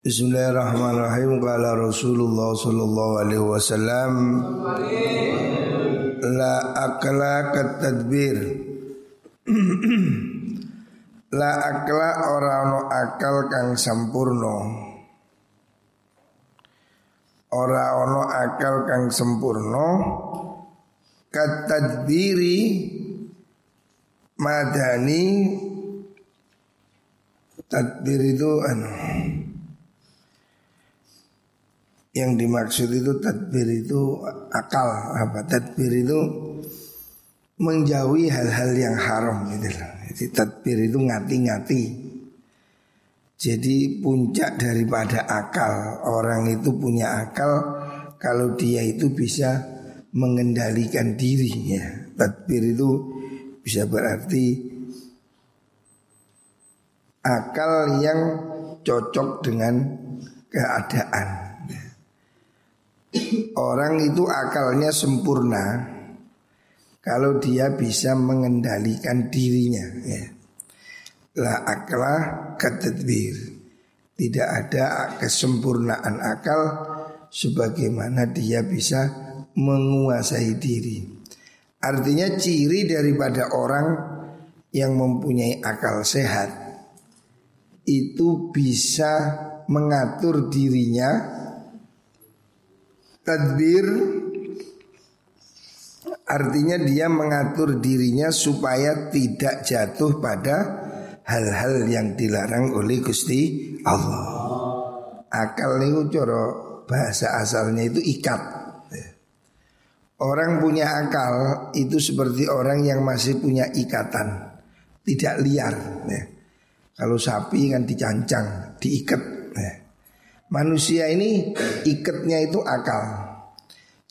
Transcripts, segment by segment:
Bismillahirrahmanirrahim. Kala Rasulullah sallallahu alaihi wasallam La akla tadbir La akla ora no akal kang sempurna Ora ono akal kang sempurna Katadbiri Madani Tadbir itu anu yang dimaksud itu tadbir itu akal apa tadbir itu menjauhi hal-hal yang haram gitu loh. Jadi tadbir itu ngati-ngati. Jadi puncak daripada akal orang itu punya akal kalau dia itu bisa mengendalikan diri ya. Tadbir itu bisa berarti akal yang cocok dengan keadaan. Orang itu akalnya sempurna kalau dia bisa mengendalikan dirinya ya. La akla ketadbir Tidak ada kesempurnaan akal Sebagaimana dia bisa menguasai diri Artinya ciri daripada orang yang mempunyai akal sehat Itu bisa mengatur dirinya Tadbir artinya dia mengatur dirinya supaya tidak jatuh pada hal-hal yang dilarang oleh Gusti Allah. Akal itu coro bahasa asalnya itu ikat. Orang punya akal itu seperti orang yang masih punya ikatan, tidak liar. Kalau sapi kan dicancang, diikat. Manusia ini ikatnya itu akal.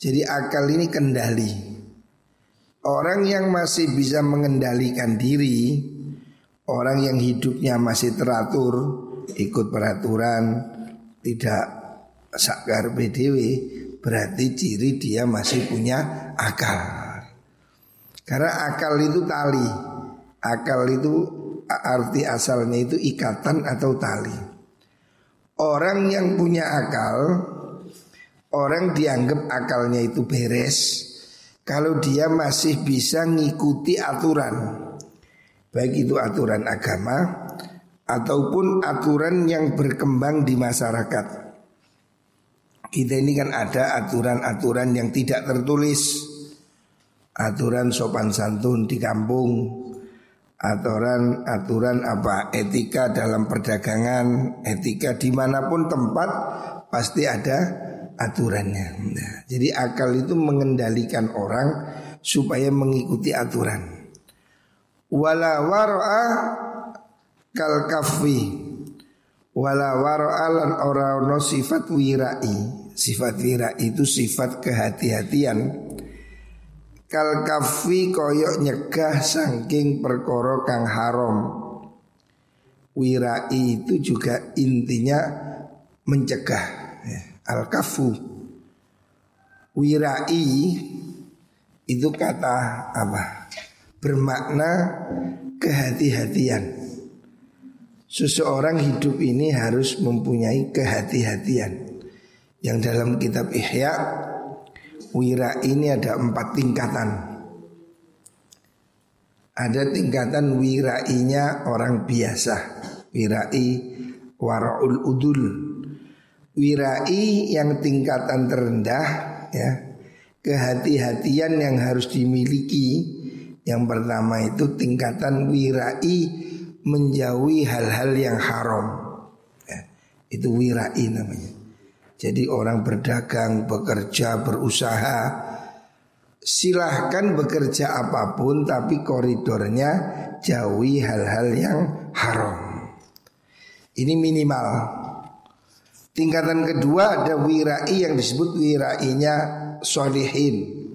Jadi akal ini kendali. Orang yang masih bisa mengendalikan diri, orang yang hidupnya masih teratur, ikut peraturan, tidak sakar BDW, berarti ciri dia masih punya akal. Karena akal itu tali. Akal itu arti asalnya itu ikatan atau tali. Orang yang punya akal Orang dianggap akalnya itu beres. Kalau dia masih bisa ngikuti aturan Baik itu aturan agama Ataupun aturan yang berkembang di masyarakat. Kita ini kan ada aturan-aturan yang tidak tertulis. Aturan sopan santun di kampung aturan aturan apa? Etika dalam perdagangan etika di mana pun tempat pasti ada aturannya. Nah, jadi akal itu mengendalikan orang supaya mengikuti aturan. Wala waro'a kal kafi wala waro'a lan ora no sifat wirai. Sifat wirai itu sifat kehati-hatian Kal kafi koyok nyegah sangking perkoro kang haram Wirai itu juga intinya mencegah ya. Al kafu Wirai itu kata apa? Bermakna kehati-hatian Seseorang hidup ini harus mempunyai kehati-hatian Yang dalam kitab Ihya Wira ini ada empat tingkatan. Ada tingkatan wirainya orang biasa. Wirai waraul udul. Wirai yang tingkatan terendah ya Kehati-hatian yang harus dimiliki. Yang pertama itu tingkatan wirai Menjauhi hal-hal yang haram. Ya, Itu wirai namanya jadi orang berdagang, bekerja, berusaha Silahkan bekerja apa pun tapi koridornya jauhi hal-hal yang haram. Ini minimal. Tingkatan kedua ada wirai yang disebut wirainya solihin.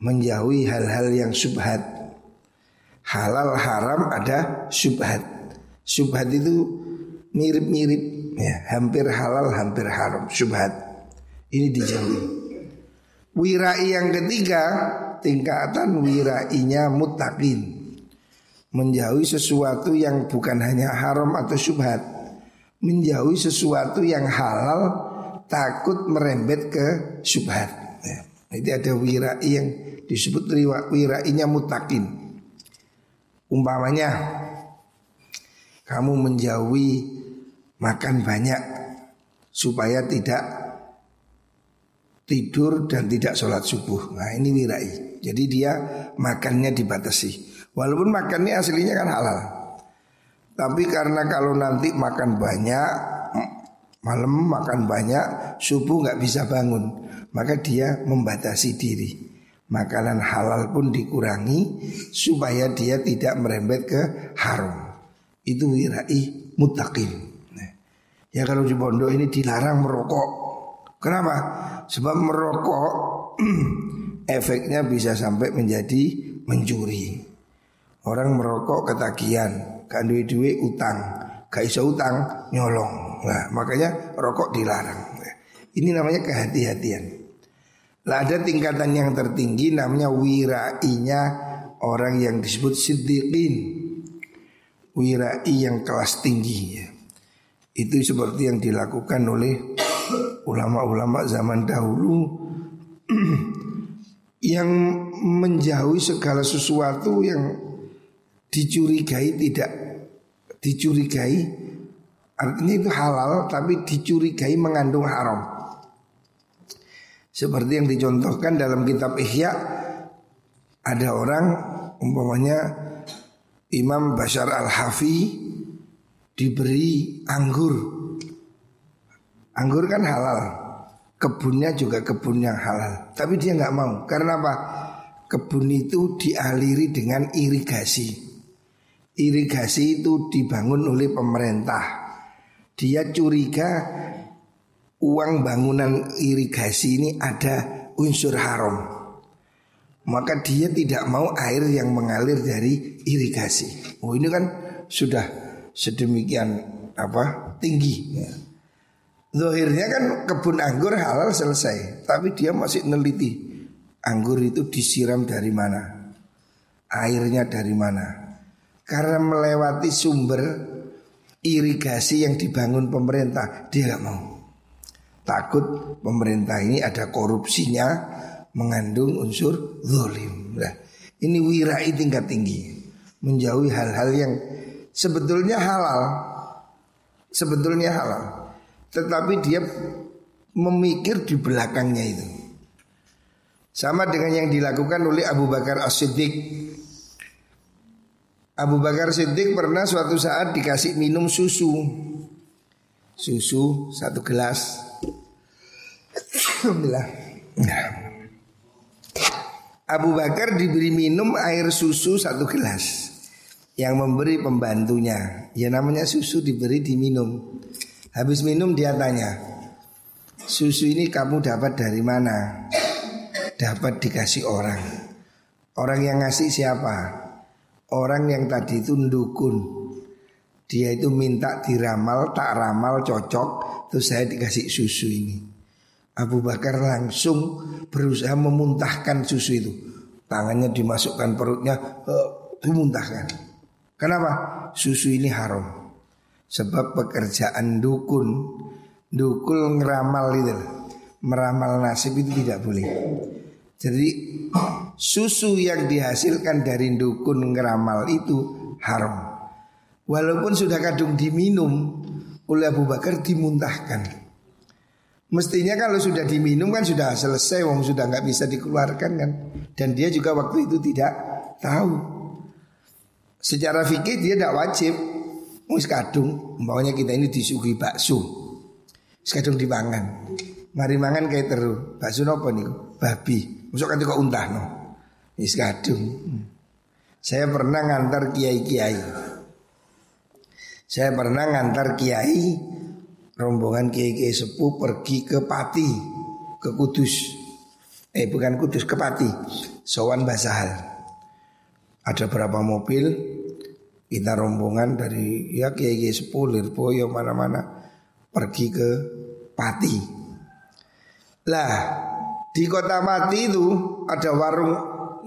Menjauhi hal-hal yang subhat. Halal haram ada subhat. Subhat itu mirip-mirip ya, hampir halal hampir haram subhat ini dijauhi wirai yang ketiga tingkatan wirainya mutakin menjauhi sesuatu yang bukan hanya haram atau subhat menjauhi sesuatu yang halal takut merembet ke syubhat. Ya. Itu ada wirai yang disebut wirainya mutakin. Umpamanya kamu menjauhi makan banyak supaya tidak tidur dan tidak sholat subuh. Nah ini wirai. Jadi dia makannya dibatasi. Walaupun makannya aslinya kan halal. Tapi karena kalau nanti makan banyak, malam makan banyak, subuh nggak bisa bangun, maka dia membatasi diri. Makanan halal pun dikurangi supaya dia tidak merembet ke haram. Itu wirai mutakin. Ya kalau di pondok ini dilarang merokok. Kenapa? Sebab merokok efeknya bisa sampai menjadi mencuri. Orang merokok ketagihan, gak duwe duwe utang, gak iso utang nyolong. Nah, makanya rokok dilarang. Ini namanya kehati-hatian. Lah ada tingkatan yang tertinggi namanya wirainya orang yang disebut siddiqin. Wirai yang kelas tinggi ya. Itu seperti yang dilakukan oleh ulama-ulama zaman dahulu yang menjauhi segala sesuatu yang dicurigai tidak dicurigai artinya itu halal tapi dicurigai mengandung haram. Seperti yang dicontohkan dalam kitab Ihya ada orang umpamanya Imam Bashar Al-Hafi diberi anggur. Anggur kan halal. Kebunnya juga kebun yang halal. Tapi dia nggak mau. Karena apa? Kebun itu dialiri dengan irigasi irigasi itu dibangun oleh pemerintah. Dia curiga uang bangunan irigasi ini ada unsur haram. Maka dia tidak mau air yang mengalir dari irigasi. Oh ini kan sudah sedemikian apa tinggi. Ya. Zohirnya kan kebun anggur halal selesai, tapi dia masih neliti anggur itu disiram dari mana, airnya dari mana, karena melewati sumber irigasi yang dibangun pemerintah Dia gak mau Takut pemerintah ini ada korupsinya Mengandung unsur zolim nah, Ini wirai tingkat tinggi Menjauhi hal-hal yang sebetulnya halal. Sebetulnya halal. Tetapi dia memikir di belakangnya itu. Sama dengan yang dilakukan oleh Abu Bakar As-Siddiq. Abu Bakar Siddiq pernah suatu saat dikasih minum susu. Susu satu gelas. Alhamdulillah. Abu Bakar diberi minum air susu satu gelas Yang memberi pembantunya. Ya namanya susu diberi diminum. Habis minum dia tanya Susu ini kamu dapat dari mana? Dapat dikasih orang. Orang yang ngasih siapa? Orang yang tadi itu dukun Dia itu minta diramal, tak ramal, cocok Terus saya dikasih susu ini. Abu Bakar langsung berusaha memuntahkan susu itu. Tangannya dimasukkan perutnya uh, Dimuntahkan Kenapa? Susu ini haram Sebab pekerjaan dukun Dukul ngeramal itu Meramal nasib itu tidak boleh Jadi susu yang dihasilkan dari dukun ngeramal itu haram. Walaupun sudah kadung diminum oleh Abu Bakar dimuntahkan. Mestinya kalau sudah diminum kan sudah selesai, wong sudah nggak bisa dikeluarkan kan. Dan dia juga waktu itu tidak tahu. Secara fikih dia tidak wajib. Wis kadung, umpamanya kita ini disuguhi bakso. Sekadung dipangan. Mari mangan kayak terus. Bakso nopo nih? Babi. Masuk kan kok untah no. Wis kadung. Saya pernah ngantar kiai-kiai. Saya pernah ngantar kiai rombongan kiai-kiai sepuh pergi ke Pati, ke Kudus. Eh bukan Kudus, ke Pati. Sowan Basahal. Ada berapa mobil kita rombongan dari ya kiai-kiai sepuh Lirboyo mana-mana pergi ke Pati. Lah di kota Mati itu ada warung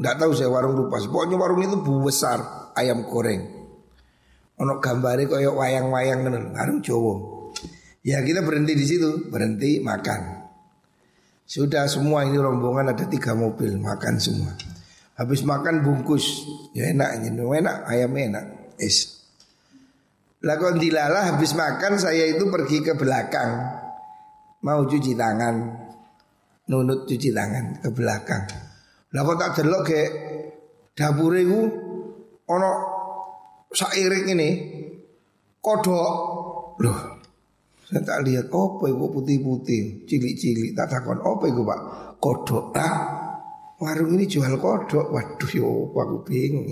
nggak tahu saya warung lupa. Pokoknya warung itu besar ayam goreng. Ono gambare koyo wayang-wayang ngono, warung Jawa. Ya kita berhenti di situ, berhenti makan. Sudah semua ini rombongan ada tiga mobil makan semua. Habis makan bungkus, ya enak enak ayam enak. Es. Lakon dilala habis makan saya itu pergi ke belakang. Mau cuci tangan, nunut cuci tangan ke belakang. Kok tak delok ke dapur itu ono sairing ini kodok. Loh saya tak lihat apa itu putih-putih? Cilik-cilik tak takon apa itu pak? Kodok. Ah warung ini jual kodok. Waduh yo aku bingung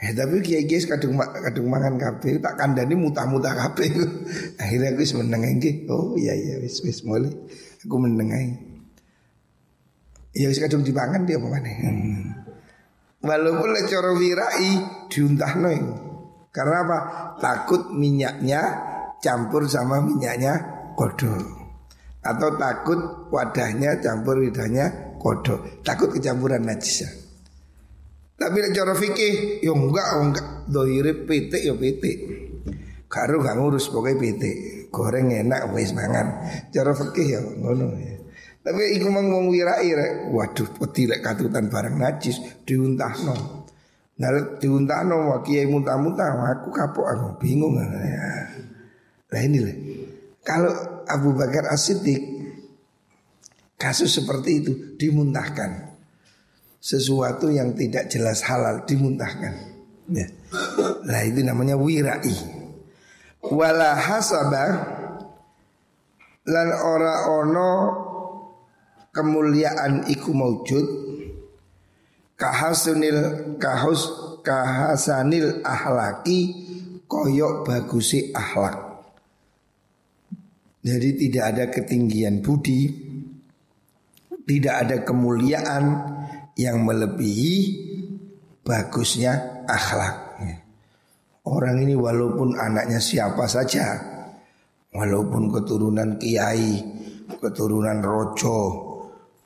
Eh tapi kiai kiai kadung kadung mangan kafe tak kandani muta-muta kafe akhirnya aku semeneng oh iya iya wis wis mulai. Aku meneng ya wis kadung dipangan dia apa hmm. walaupun lecor wirai diuntah noy karena apa? Takut minyaknya campur sama minyaknya kodok. Atau takut wadahnya campur wadahnya kodok. Takut kecampuran najis tapi cara fikih yo enggak enggak doire pitik yo pitik. Karo gak ngurus pokoknya pitik. Goreng enak wis mangan. Cara fikih ya ngono ya. Tapi iku mang wong wirai rek. Waduh, peti lek katutan barang najis diuntahno. Nah, diuntahno wa kiai muntah-muntah aku kapok aku bingung. Ya. Lah ini lah. Kalau Abu Bakar As-Siddiq kasus seperti itu dimuntahkan sesuatu yang tidak jelas halal dimuntahkan. Ya. Nah itu namanya wirai. Wala hasaba lan ora ono kemuliaan iku maujud kahasunil kahus kahasanil ahlaki koyok bagusi ahlak. Jadi tidak ada ketinggian budi, tidak ada kemuliaan yang melebihi bagusnya akhlak. Orang ini walaupun anaknya siapa saja, walaupun keturunan kiai, keturunan rojo,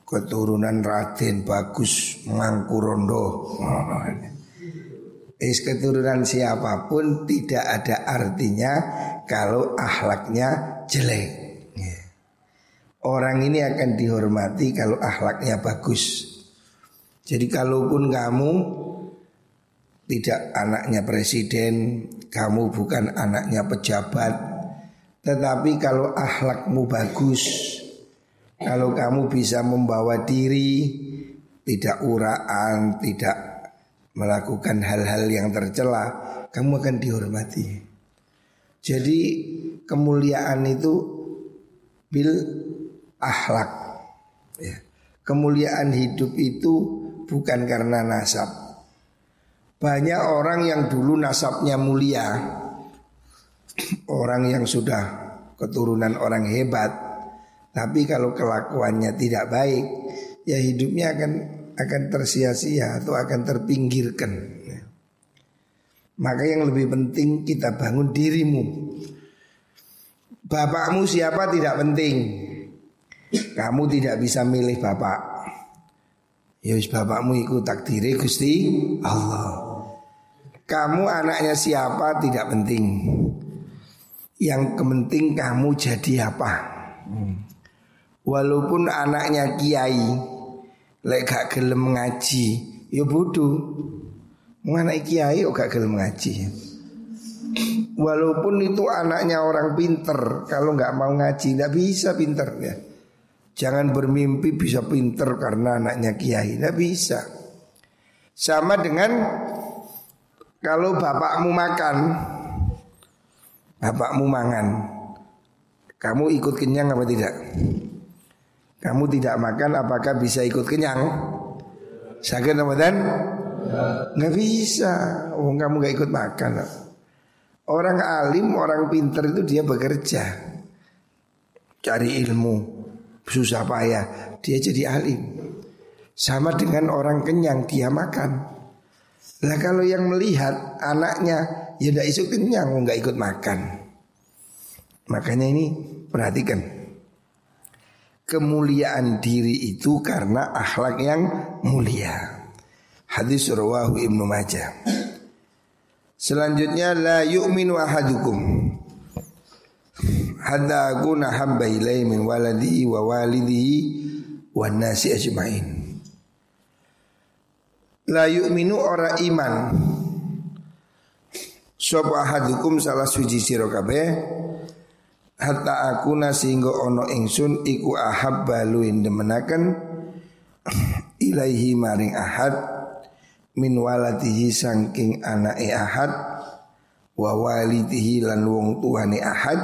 keturunan raden bagus mangkurondo. Is keturunan siapa pun tidak ada artinya kalau akhlaknya jelek. Orang ini akan dihormati kalau akhlaknya bagus. Jadi kalaupun kamu tidak anaknya presiden, kamu bukan anaknya pejabat, tetapi kalau akhlakmu bagus, kalau kamu bisa membawa diri, tidak uraan, tidak melakukan hal-hal yang tercela, kamu akan dihormati. Jadi kemuliaan itu bil akhlak. Ya. Kemuliaan hidup itu bukan karena nasab. Banyak orang yang dulu nasabnya mulia, orang yang sudah keturunan orang hebat, tapi kalau kelakuannya tidak baik, ya hidupnya akan akan tersia-sia atau akan terpinggirkan. Maka yang lebih penting kita bangun dirimu. Bapakmu siapa tidak penting. Kamu tidak bisa milih bapak. Ya wis bapakmu ikut takdiri Gusti Allah. Kamu anaknya siapa tidak penting. Yang penting kamu jadi apa. Walaupun anaknya kiai, lek gak gelem ngaji, ya bodoh. Anak kiai kok gak gelem ngaji. Walaupun itu anaknya orang pinter, kalau nggak mau ngaji nggak bisa pinter ya. Jangan bermimpi bisa pinter karena anaknya kiai Tidak bisa Sama dengan Kalau bapakmu makan Bapakmu mangan Kamu ikut kenyang apa tidak? Kamu tidak makan apakah bisa ikut kenyang? Sakit Ramadan? Nggak bisa Oh kamu gak ikut makan Orang alim, orang pinter itu dia bekerja Cari ilmu susah payah dia jadi alim. Sama dengan orang kenyang dia makan. Lah kalau yang melihat anaknya ya tidak isu kenyang nggak ikut makan. Makanya ini perhatikan kemuliaan diri itu karena akhlak yang mulia. Hadis rawahu Ibnu Majah. Selanjutnya la yu'minu ahadukum. Hatta akuna habba ilai min waladihi wa walidihi wa nasi ajmain. La yu'minu ora iman. Sopo ahadukum salah suci sira kabeh. Hatta akuna sehingga ono ingsun iku ahabba luin demenaken ilaihi maring ahad min waladihi sangking anake ahad wa walidihi lan wong tuane ahad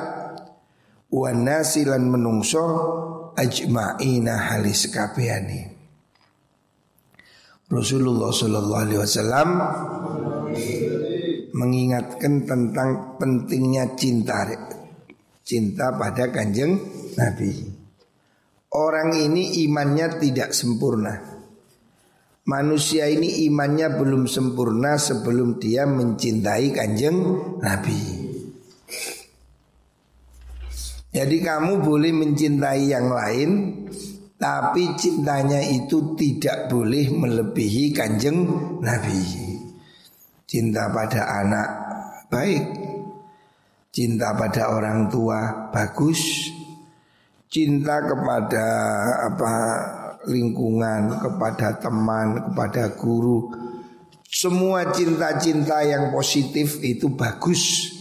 wa nasilan menungso ajma'ina halis kabehane Rasulullah Shallallahu Alaihi Wasallam mengingatkan tentang pentingnya cinta cinta pada kanjeng Nabi. Orang ini imannya tidak sempurna. Manusia ini imannya belum sempurna sebelum dia mencintai kanjeng Nabi. Jadi kamu boleh mencintai yang lain Tapi cintanya itu tidak boleh melebihi kanjeng Nabi. Cinta pada anak baik Cinta pada orang tua bagus Cinta kepada apa lingkungan, kepada teman, kepada guru. Semua cinta-cinta yang positif itu bagus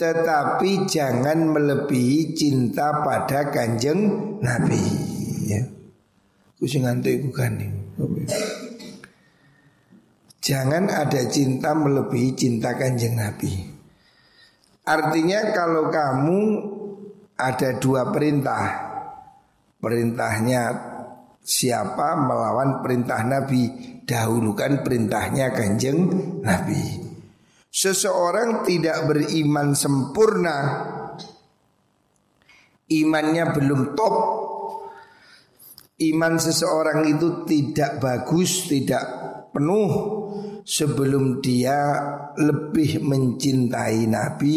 tetapi jangan melebihi cinta pada kanjeng Nabi. Ya. Kusi ngantuk bukan Jangan ada cinta melebihi cinta kanjeng Nabi. Artinya kalau kamu ada dua perintah. Perintahnya siapa melawan perintah Nabi? Dahulukan perintahnya kanjeng Nabi Seseorang tidak beriman sempurna Imannya belum top. Iman seseorang itu tidak bagus, tidak penuh Sebelum dia lebih mencintai Nabi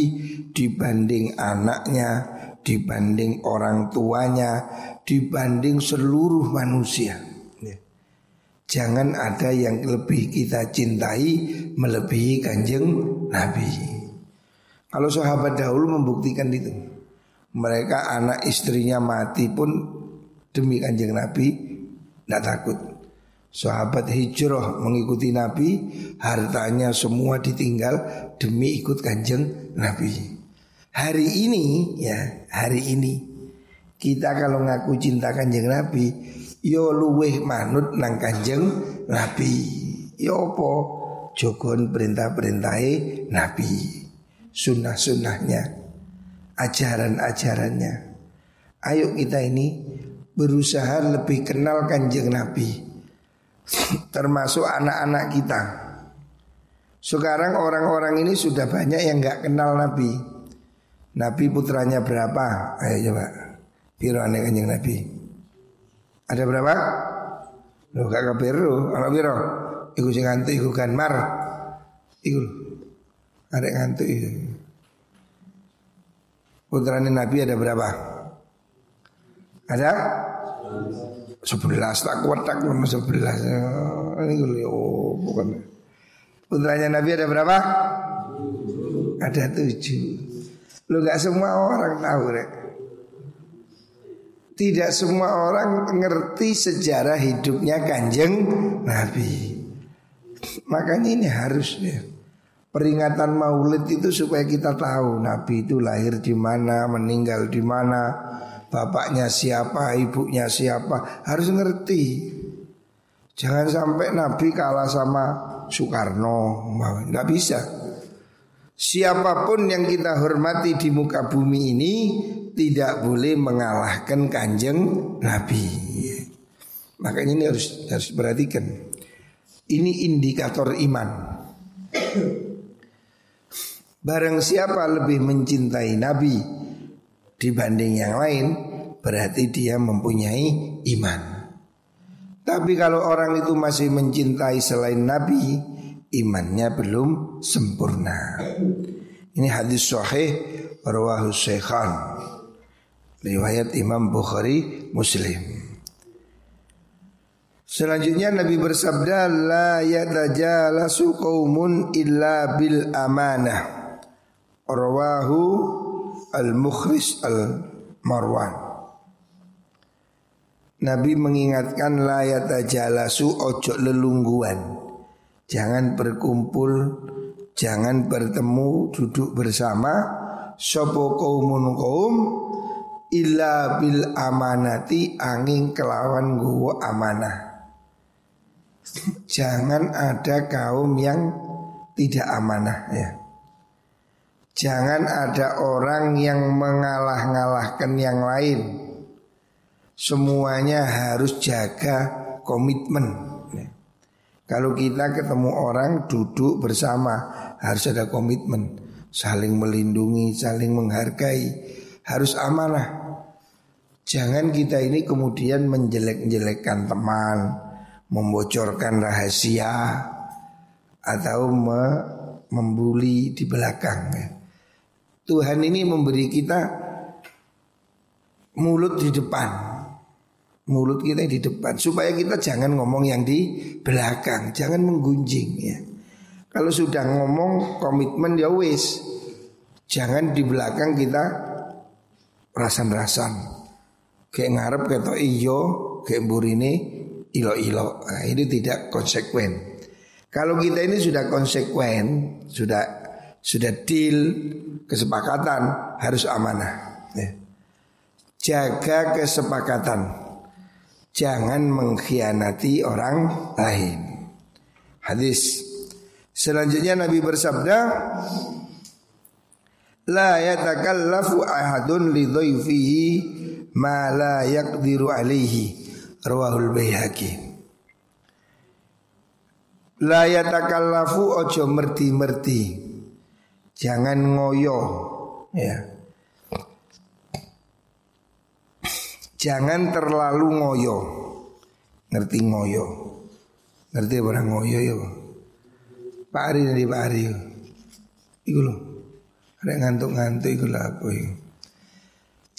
Dibanding anaknya, dibanding orang tuanya Dibanding seluruh manusia Jangan ada yang lebih kita cintai melebihi kanjeng Nabi. Kalau sahabat dahulu membuktikan itu. Mereka anak istrinya mati pun demi kanjeng Nabi tidak takut. Sahabat hijrah mengikuti Nabi, hartanya semua ditinggal demi ikut kanjeng Nabi. Hari ini ya, hari ini kita kalau ngaku cinta kanjeng Nabi, yo luweh manut nang kanjeng Nabi. Yo apa? Jogon perintah-perintahe Nabi. Sunnah-sunnahnya. Ajaran-ajarannya. Ayo kita ini berusaha lebih kenal kanjeng Nabi. Termasuk anak-anak kita. Sekarang orang-orang ini sudah banyak yang nggak kenal Nabi. Nabi putranya berapa? Ayo coba. Piro kanjeng Nabi? Ada berapa? Lo gak kebiru, ana piro? Iku sing ngantuk iku kan mar. Iku. Ada ngantuk itu. Putranya Nabi ada berapa? Ada? Sebelas tak kuat tak nomor sebelas. Ini oh bukan. Putranya Nabi ada berapa? Ada tujuh. Lu gak semua orang tahu rek. Tidak semua orang ngerti sejarah hidupnya kanjeng Nabi. Makanya ini harus ya. Peringatan maulid itu supaya kita tahu Nabi itu lahir di mana, meninggal di mana Bapaknya siapa, ibunya siapa. Harus ngerti. Jangan sampai Nabi kalah sama Soekarno Nggak bisa. Siapa pun yang kita hormati di muka bumi ini tidak boleh mengalahkan kanjeng Nabi. Makanya ini harus harus perhatikan. Ini indikator iman. Barang siapa lebih mencintai Nabi dibanding yang lain, berarti dia mempunyai iman. Tapi kalau orang itu masih mencintai selain Nabi, imannya belum sempurna. Ini hadis sahih rawahu Syekhan. Riwayat Imam Bukhari Muslim. Selanjutnya Nabi bersabda La yatajalasu qawmun illa bil amanah. Rawahu Al-Mukhris Al-Marwan. Nabi mengingatkan layat jalasu ojo lelungguan. Jangan berkumpul Jangan bertemu duduk bersama. Sopo kaumun kaum Illa bil amanati angin kelawan guwa amanah. Jangan ada kaum yang tidak amanah ya. Jangan ada orang yang mengalah-ngalahkan yang lain. Semuanya harus jaga komitmen. Kalau kita ketemu orang duduk bersama harus ada komitmen, saling melindungi, saling menghargai, harus amanah. Jangan kita ini kemudian menjelek-jelekkan teman, membocorkan rahasia atau me membuli di belakang. Tuhan ini memberi kita mulut di depan, mulut kita di depan supaya kita jangan ngomong yang di belakang, jangan menggunjing ya. Kalau sudah ngomong komitmen ya wis. Jangan di belakang kita rasan-rasan. Kayak ngarep kata iyo, kayak burine ilo-ilo. Nah, ini tidak konsekuen. Kalau kita ini sudah konsekuen, sudah sudah deal, kesepakatan harus amanah. Ya. Jaga kesepakatan jangan mengkhianati orang lain. Hadis selanjutnya Nabi bersabda, La yatakallafu ahadun li ma la yaqdiru alaihi rawahul bayhaqi La yatakallafu ojo merti-merti Jangan ngoyo ya Jangan terlalu ngoyo. Ngerti ngoyo. Ngerti orang ngoyo ya. Pak Ari dari Pak Ari. Iku loh. Ada ngantuk-ngantuk iku lah aku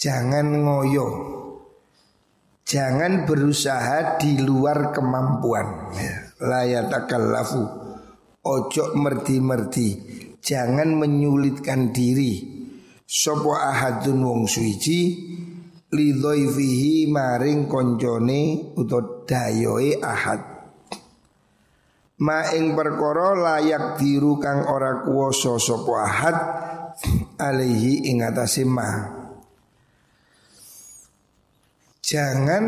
Jangan ngoyo. Jangan berusaha di luar kemampuan. Ya. Layatakallafu. Ojo merdi-merdi. Jangan menyulitkan diri. Sopo ahadun wong suici lidhoifihi maring koncone utawa dayoe ahad ma ing perkara layak diru kang ora kuwasa sapa ahad alaihi ing atase ma jangan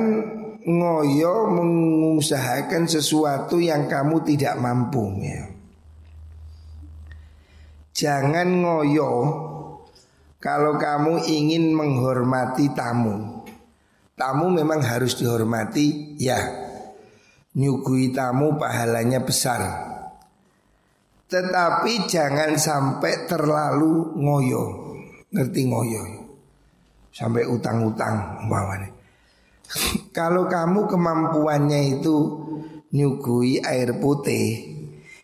ngoyo mengusahakan sesuatu yang kamu tidak mampu ya. Jangan ngoyo kalau kamu ingin menghormati tamu. Tamu memang harus dihormati Ya. Nyugui tamu pahalanya besar. Tetapi jangan sampai terlalu ngoyo. Ngerti ngoyo? Sampai utang-utang umpamanya Kalau kamu kemampuannya itu Nyugui air putih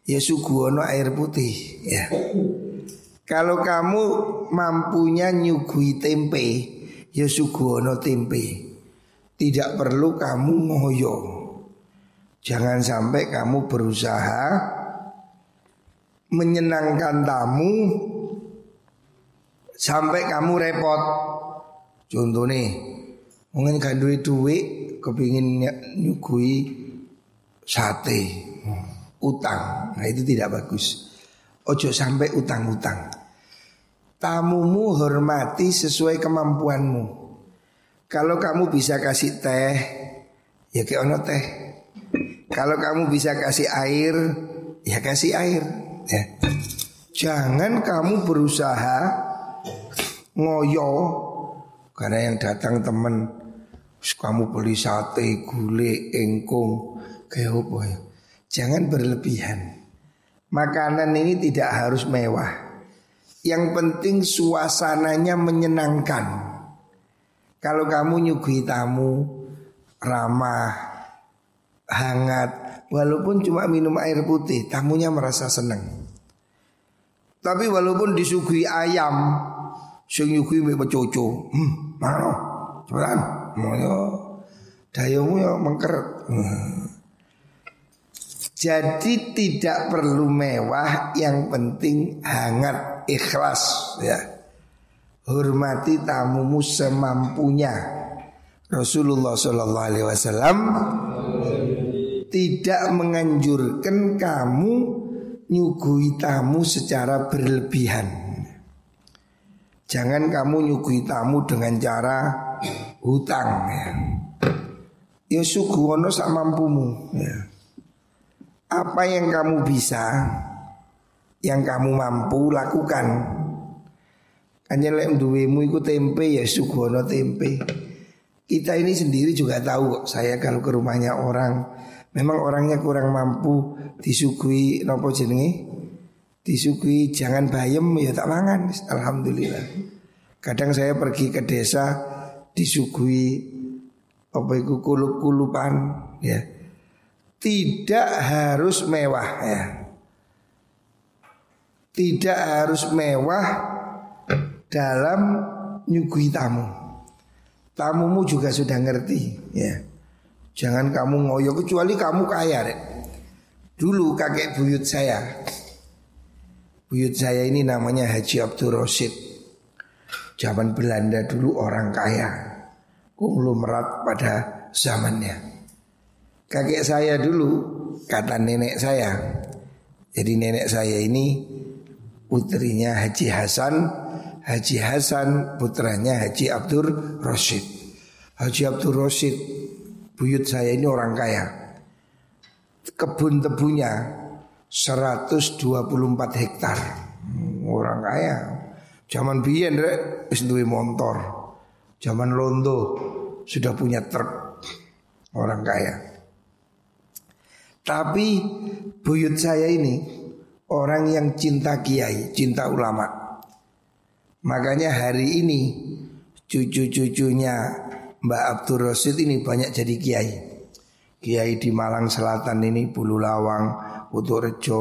Ya suguhono air putih Ya kalau kamu mampunya nyugui tempe, ya suguhono tempe. Tidak perlu kamu ngoyo. Jangan sampai kamu berusaha menyenangkan tamu sampai kamu repot. Contoh nih, mungkin gak duit duit, kepingin nyugui sate, utang. Nah itu tidak bagus. Ojo sampai utang-utang. Tamumu hormati sesuai kemampuanmu. Kalau kamu bisa kasih teh, ya ke ono teh. Kalau kamu bisa kasih air, ya kasih air. Ya. Jangan kamu berusaha ngoyo karena yang datang teman kamu beli sate, gulai, engkung, kayak ya. Jangan berlebihan. Makanan ini tidak harus mewah. Yang penting suasananya menyenangkan. Kalau kamu nyuguhi tamu ramah, hangat, walaupun cuma minum air putih, tamunya merasa senang. Tapi walaupun disuguhi ayam, sing nyuguhi mbek coco, hmm, mana? Cepetan, moyo dayomu ya mengkeret. Jadi tidak perlu mewah, yang penting hangat, ikhlas ya. Hormati tamumu semampunya. Rasulullah Shallallahu Alaihi Wasallam tidak menganjurkan kamu nyugui tamu secara berlebihan. Jangan kamu nyugui tamu dengan cara hutang ya. Ya suguhono sak mampumu ya. Apa yang kamu bisa, yang kamu mampu lakukan. Hanya lek duwemu iku tempe ya suguhono tempe. Kita ini sendiri juga tahu kok saya kalau ke rumahnya orang memang orangnya kurang mampu disuguhi nopo jenenge disuguhi jangan bayem ya tak mangan alhamdulillah. Kadang saya pergi ke desa disuguhi apa itu kulup-kulupan ya. Tidak harus mewah ya. Tidak harus mewah dalam nyugui tamu. Tamumu juga sudah ngerti ya. Jangan kamu ngoyo kecuali kamu kaya deh. Dulu kakek buyut saya Buyut saya ini namanya Haji Abdul Rosid Zaman Belanda dulu orang kaya. Konglomerat pada zamannya. Kakek saya dulu kata nenek saya. Jadi nenek saya ini putrinya Haji Hasan Haji Hasan putranya Haji Abdul Rosid Haji Abdul Rosid Buyut saya ini orang kaya. Kebun tebunya 124 hektar. Orang kaya Zaman biyen rek wis duwe motor. Zaman londo sudah punya truk. Orang kaya. Tapi buyut saya ini orang yang cinta kiai, cinta ulama. Makanya hari ini cucu-cucunya Mbak Abdul Rosid ini banyak jadi kiai. Kiai di Malang Selatan ini Bulu Lawang, Putu Rejo,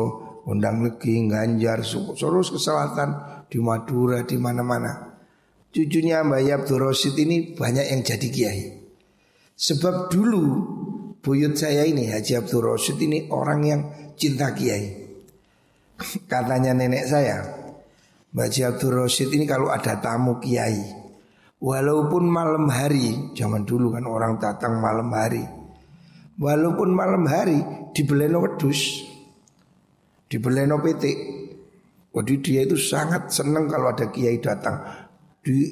Undang Legi, Ganjar, Sorus ke selatan, di Madura, di mana-mana. Cucunya Mbak Abdul Rosid ini banyak yang jadi kiai. Sebab dulu buyut saya ini Haji Abdul Rosid ini orang yang cinta kiai. Katanya nenek saya, Mbak Haji Abdul Rosid ini kalau ada tamu kiai, walaupun malam hari, zaman dulu kan orang datang malam hari, walaupun malam hari dibeleno wedus, dibeleno petik. Jadi dia itu sangat senang kalau ada kiai datang di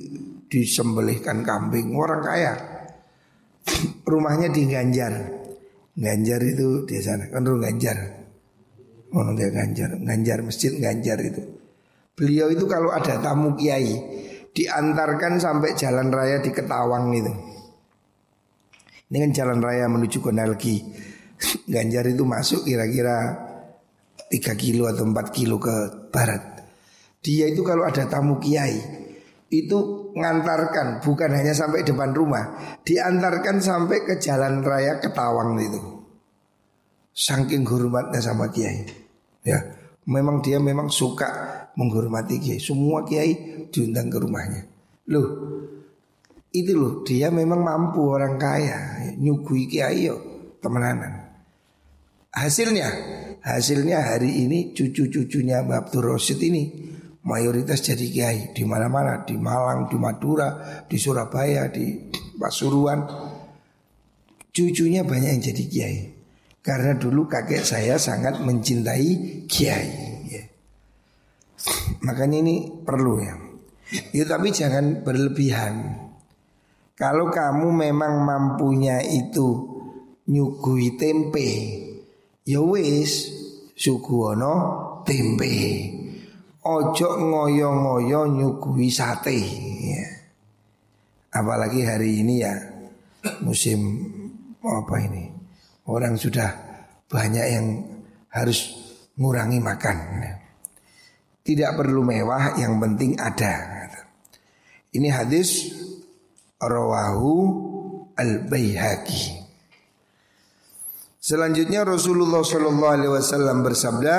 disembelihkan kambing orang kaya. Rumahnya di Ganjar. Ganjar itu di sana kan rumah Ganjar. Oh dia Ganjar, Ganjar masjid Ganjar itu. Beliau itu kalau ada tamu kiai diantarkan sampai jalan raya di Ketawang itu. Ini kan jalan raya menuju Konalgi. Ganjar itu masuk kira-kira 3 kilo atau 4 kilo ke barat. Dia itu kalau ada tamu kiai itu ngantarkan bukan hanya sampai depan rumah, diantarkan sampai ke jalan raya Ketawang itu. Saking hormatnya sama kiai. Ya, memang dia memang suka menghormati kiai. Semua kiai diundang ke rumahnya. Loh, itu loh dia memang mampu orang kaya nyugui kiai yo temenanan. Hasilnya, hasilnya hari ini cucu-cucunya Mbak Abdul Rosid ini mayoritas jadi kiai di mana-mana, di Malang, di Madura, di Surabaya, di Pasuruan. Cucunya banyak yang jadi kiai. Karena dulu kakek saya sangat mencintai kiai. Ya. Makanya ini perlu ya. Ya tapi jangan berlebihan. Kalau kamu memang mampunya itu nyugui tempe, ya wis suguhono tempe. Ojo ngoyo-ngoyo nyugui sate. Ya. Apalagi hari ini ya musim apa ini? Orang sudah banyak yang harus ngurangi makan. Tidak perlu mewah, yang penting ada. Ini hadis rawahu al-Baihaqi. Selanjutnya Rasulullah Shallallahu Alaihi Wasallam bersabda,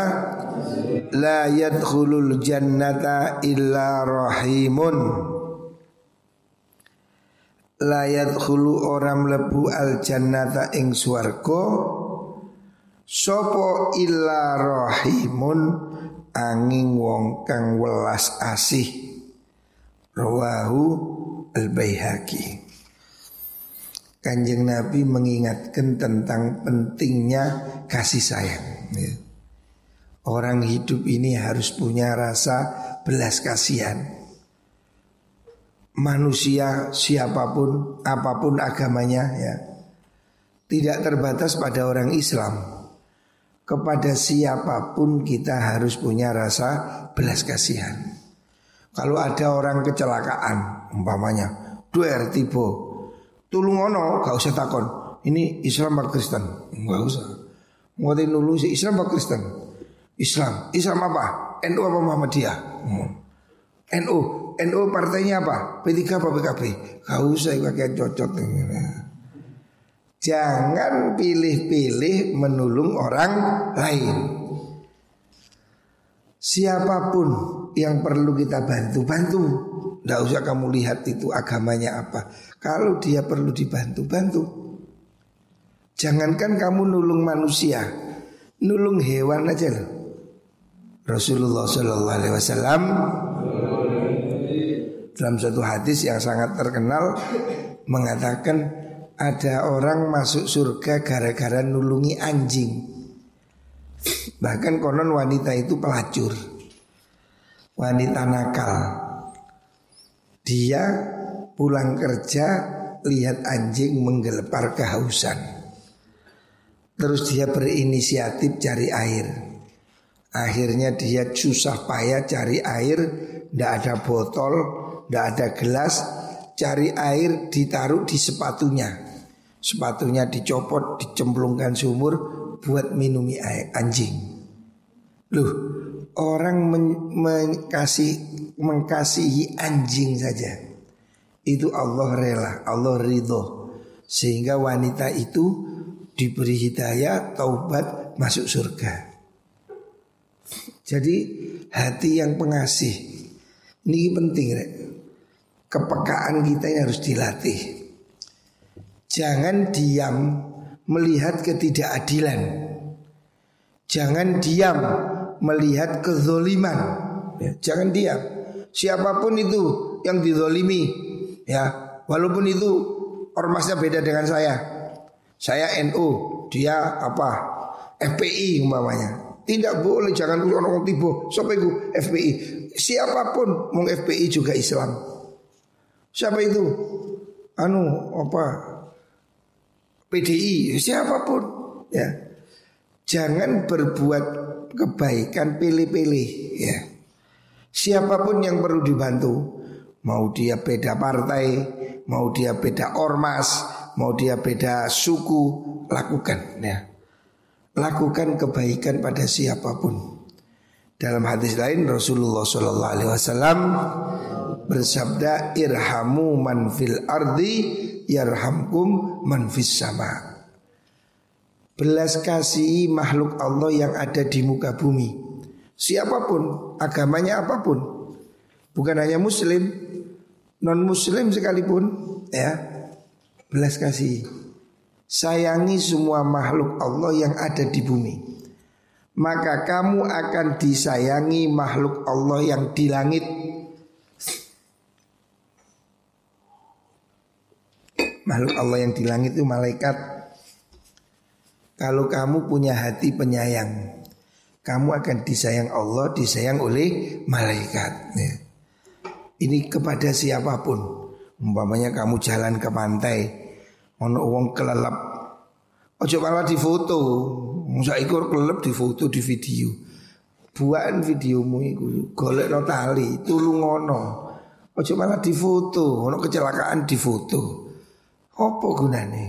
La yadkhulul jannata illa rahimun. La yadkhulu orang lebu al jannata ing swarga Sopo illa rahimun? Angin wong kang welas asih. Rawahu Al-Baihaqi Kanjeng Nabi mengingatkan tentang pentingnya kasih sayang ya. Orang hidup ini harus punya rasa belas kasihan Manusia siapa pun, apa pun agamanya ya Tidak terbatas pada orang Islam kepada siapa pun kita harus punya rasa belas kasihan. Kalau ada orang kecelakaan, umpamanya, duer tibo, tulungono, gak usah takon. Ini Islam apa Kristen? Gak usah. Mau nulu si Islam apa Kristen? Islam. Islam apa? NU apa Muhammadiyah? Hmm. NU. NU partainya apa? P3 apa PKB? Gak usah pakai cocok. Jangan pilih-pilih menulung orang lain. Siapa pun yang perlu kita bantu, bantu. Tidak usah kamu lihat itu agamanya apa. Kalau dia perlu dibantu, bantu. Jangankan kamu nulung manusia, nulung hewan aja loh. Rasulullah Wasallam dalam satu hadis yang sangat terkenal mengatakan ada orang masuk surga gara-gara nulungi anjing. Bahkan konon wanita itu pelacur. Wanita nakal. Dia pulang kerja lihat anjing menggelepar kehausan. Terus dia berinisiatif cari air. Akhirnya dia susah payah cari air, tidak ada botol, tidak ada gelas, cari air ditaruh di sepatunya. Sepatunya dicopot, dicemplungkan sumur buat minumi air anjing. Loh, orang men mengkasih mengkasihi anjing saja. Itu Allah rela, Allah ridho. Sehingga wanita itu diberi hidayah, taubat, masuk surga. Jadi hati yang pengasih ini penting, rek. Kepekaan kita ini harus dilatih. Jangan diam melihat ketidakadilan. Jangan diam melihat kezoliman. Ya, jangan diam. Siapa pun itu yang dizolimi, ya, walaupun itu ormasnya beda dengan saya. Saya NU, dia apa? FPI umpamanya. Tidak boleh jangan orang tiba Siapa itu FPI Siapa pun mau FPI juga Islam Siapa itu Anu apa PDI, siapa pun ya. Jangan berbuat kebaikan pilih-pilih ya. Siapa pun yang perlu dibantu, mau dia beda partai, mau dia beda ormas, mau dia beda suku, lakukan ya. Lakukan kebaikan pada siapa pun. Dalam hadis lain Rasulullah Wasallam bersabda irhamu man fil ardi yarhamkum man fis sama. Belas kasih makhluk Allah yang ada di muka bumi. Siapa pun, agamanya apa pun. Bukan hanya muslim, non muslim sekalipun, ya. Belas kasih. Sayangi semua makhluk Allah yang ada di bumi. Maka kamu akan disayangi makhluk Allah yang di langit makhluk Allah yang di langit itu malaikat. Kalau kamu punya hati penyayang, kamu akan disayang Allah, disayang oleh malaikat. Ya. Ini kepada siapa pun. Umpamanya kamu jalan ke pantai, ono wong kelelep. Ojo malah difoto. Musa ikut kelelep difoto di video. Buat videomu itu golek no tali, tulung ono. Ojo malah difoto, ono kecelakaan difoto. Apa gunane?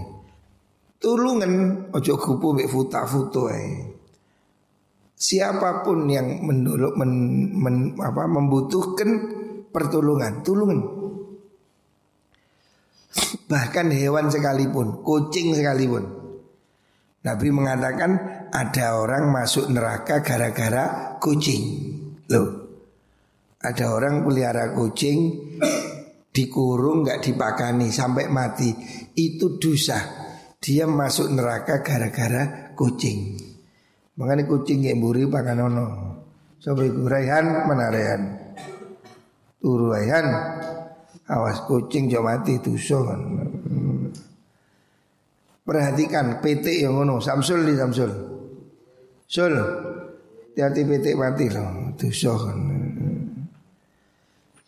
Tulungan ojo kupu mek foto ae. Siapa pun yang menuluk men, men, apa, membutuhkan pertolongan, tulungan. Bahkan hewan sekalipun, kucing sekalipun. Nabi mengatakan ada orang masuk neraka gara-gara kucing. Loh, ada orang pelihara kucing dikurung nggak dipakani sampai mati itu dosa dia masuk neraka gara-gara kucing makanya kucing yang buri pakanono iku Raihan mana Raihan turu Raihan Awas kucing jauh mati kan. Perhatikan PT yang ngono, Samsul di Samsul. Sul, hati PT mati loh, kan.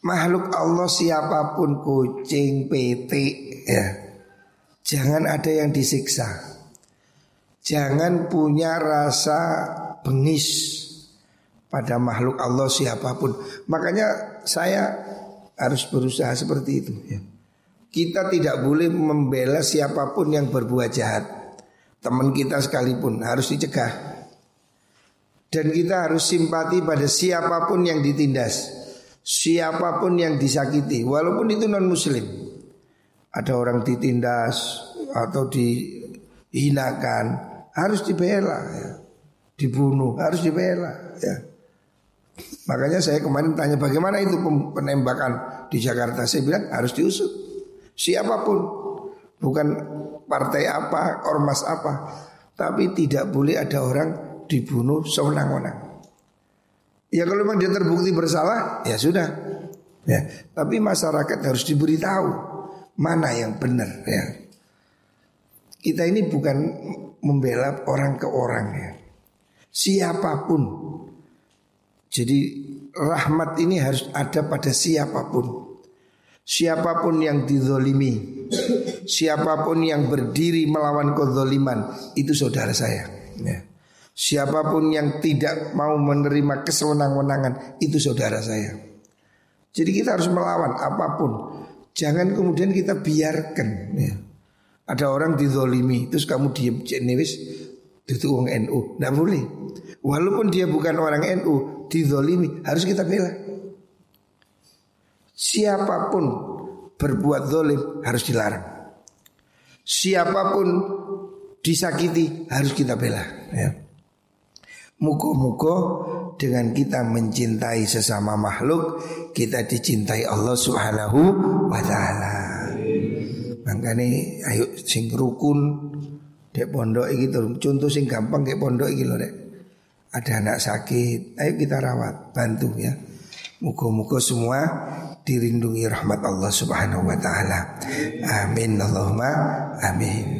Makhluk Allah siapa pun kucing, PT ya. Jangan ada yang disiksa. Jangan punya rasa bengis pada makhluk Allah siapa pun. Makanya saya harus berusaha seperti itu ya. Kita tidak boleh membela siapa pun yang berbuat jahat. Teman kita sekalipun harus dicegah. Dan kita harus simpati pada siapa pun yang ditindas siapa pun yang disakiti walaupun itu non muslim ada orang ditindas atau dihinakan harus dibela ya. dibunuh harus dibela ya makanya saya kemarin tanya bagaimana itu penembakan di Jakarta saya bilang harus diusut siapa pun bukan partai apa ormas apa tapi tidak boleh ada orang dibunuh sewenang-wenang Ya kalau memang dia terbukti bersalah, ya sudah. Ya, tapi masyarakat harus diberitahu mana yang benar ya. Kita ini bukan membela orang ke orang ya. Siapa pun. Jadi rahmat ini harus ada pada siapa pun. Siapa pun yang dizolimi Siapa pun yang berdiri melawan kezoliman Itu saudara saya ya. Siapa pun yang tidak mau menerima kesewenang-wenangan itu saudara saya. Jadi kita harus melawan apa pun. Jangan kemudian kita biarkan. Ya. Ada orang dizolimi terus kamu diem itu uang NU. Tidak boleh. Walaupun dia bukan orang NU dizolimi harus kita bela. Siapa pun berbuat zolim harus dilarang. Siapa pun disakiti harus kita bela. Ya. Muka-muka dengan kita mencintai sesama makhluk Kita dicintai Allah subhanahu wa ta'ala Makanya ayo sing rukun Dek pondok iki Contoh sing gampang kayak pondok loh dek Ada anak sakit. Ayo kita rawat Bantu ya. Muka-muka semua dirindungi rahmat Allah subhanahu wa ta'ala. Amin Allahumma amin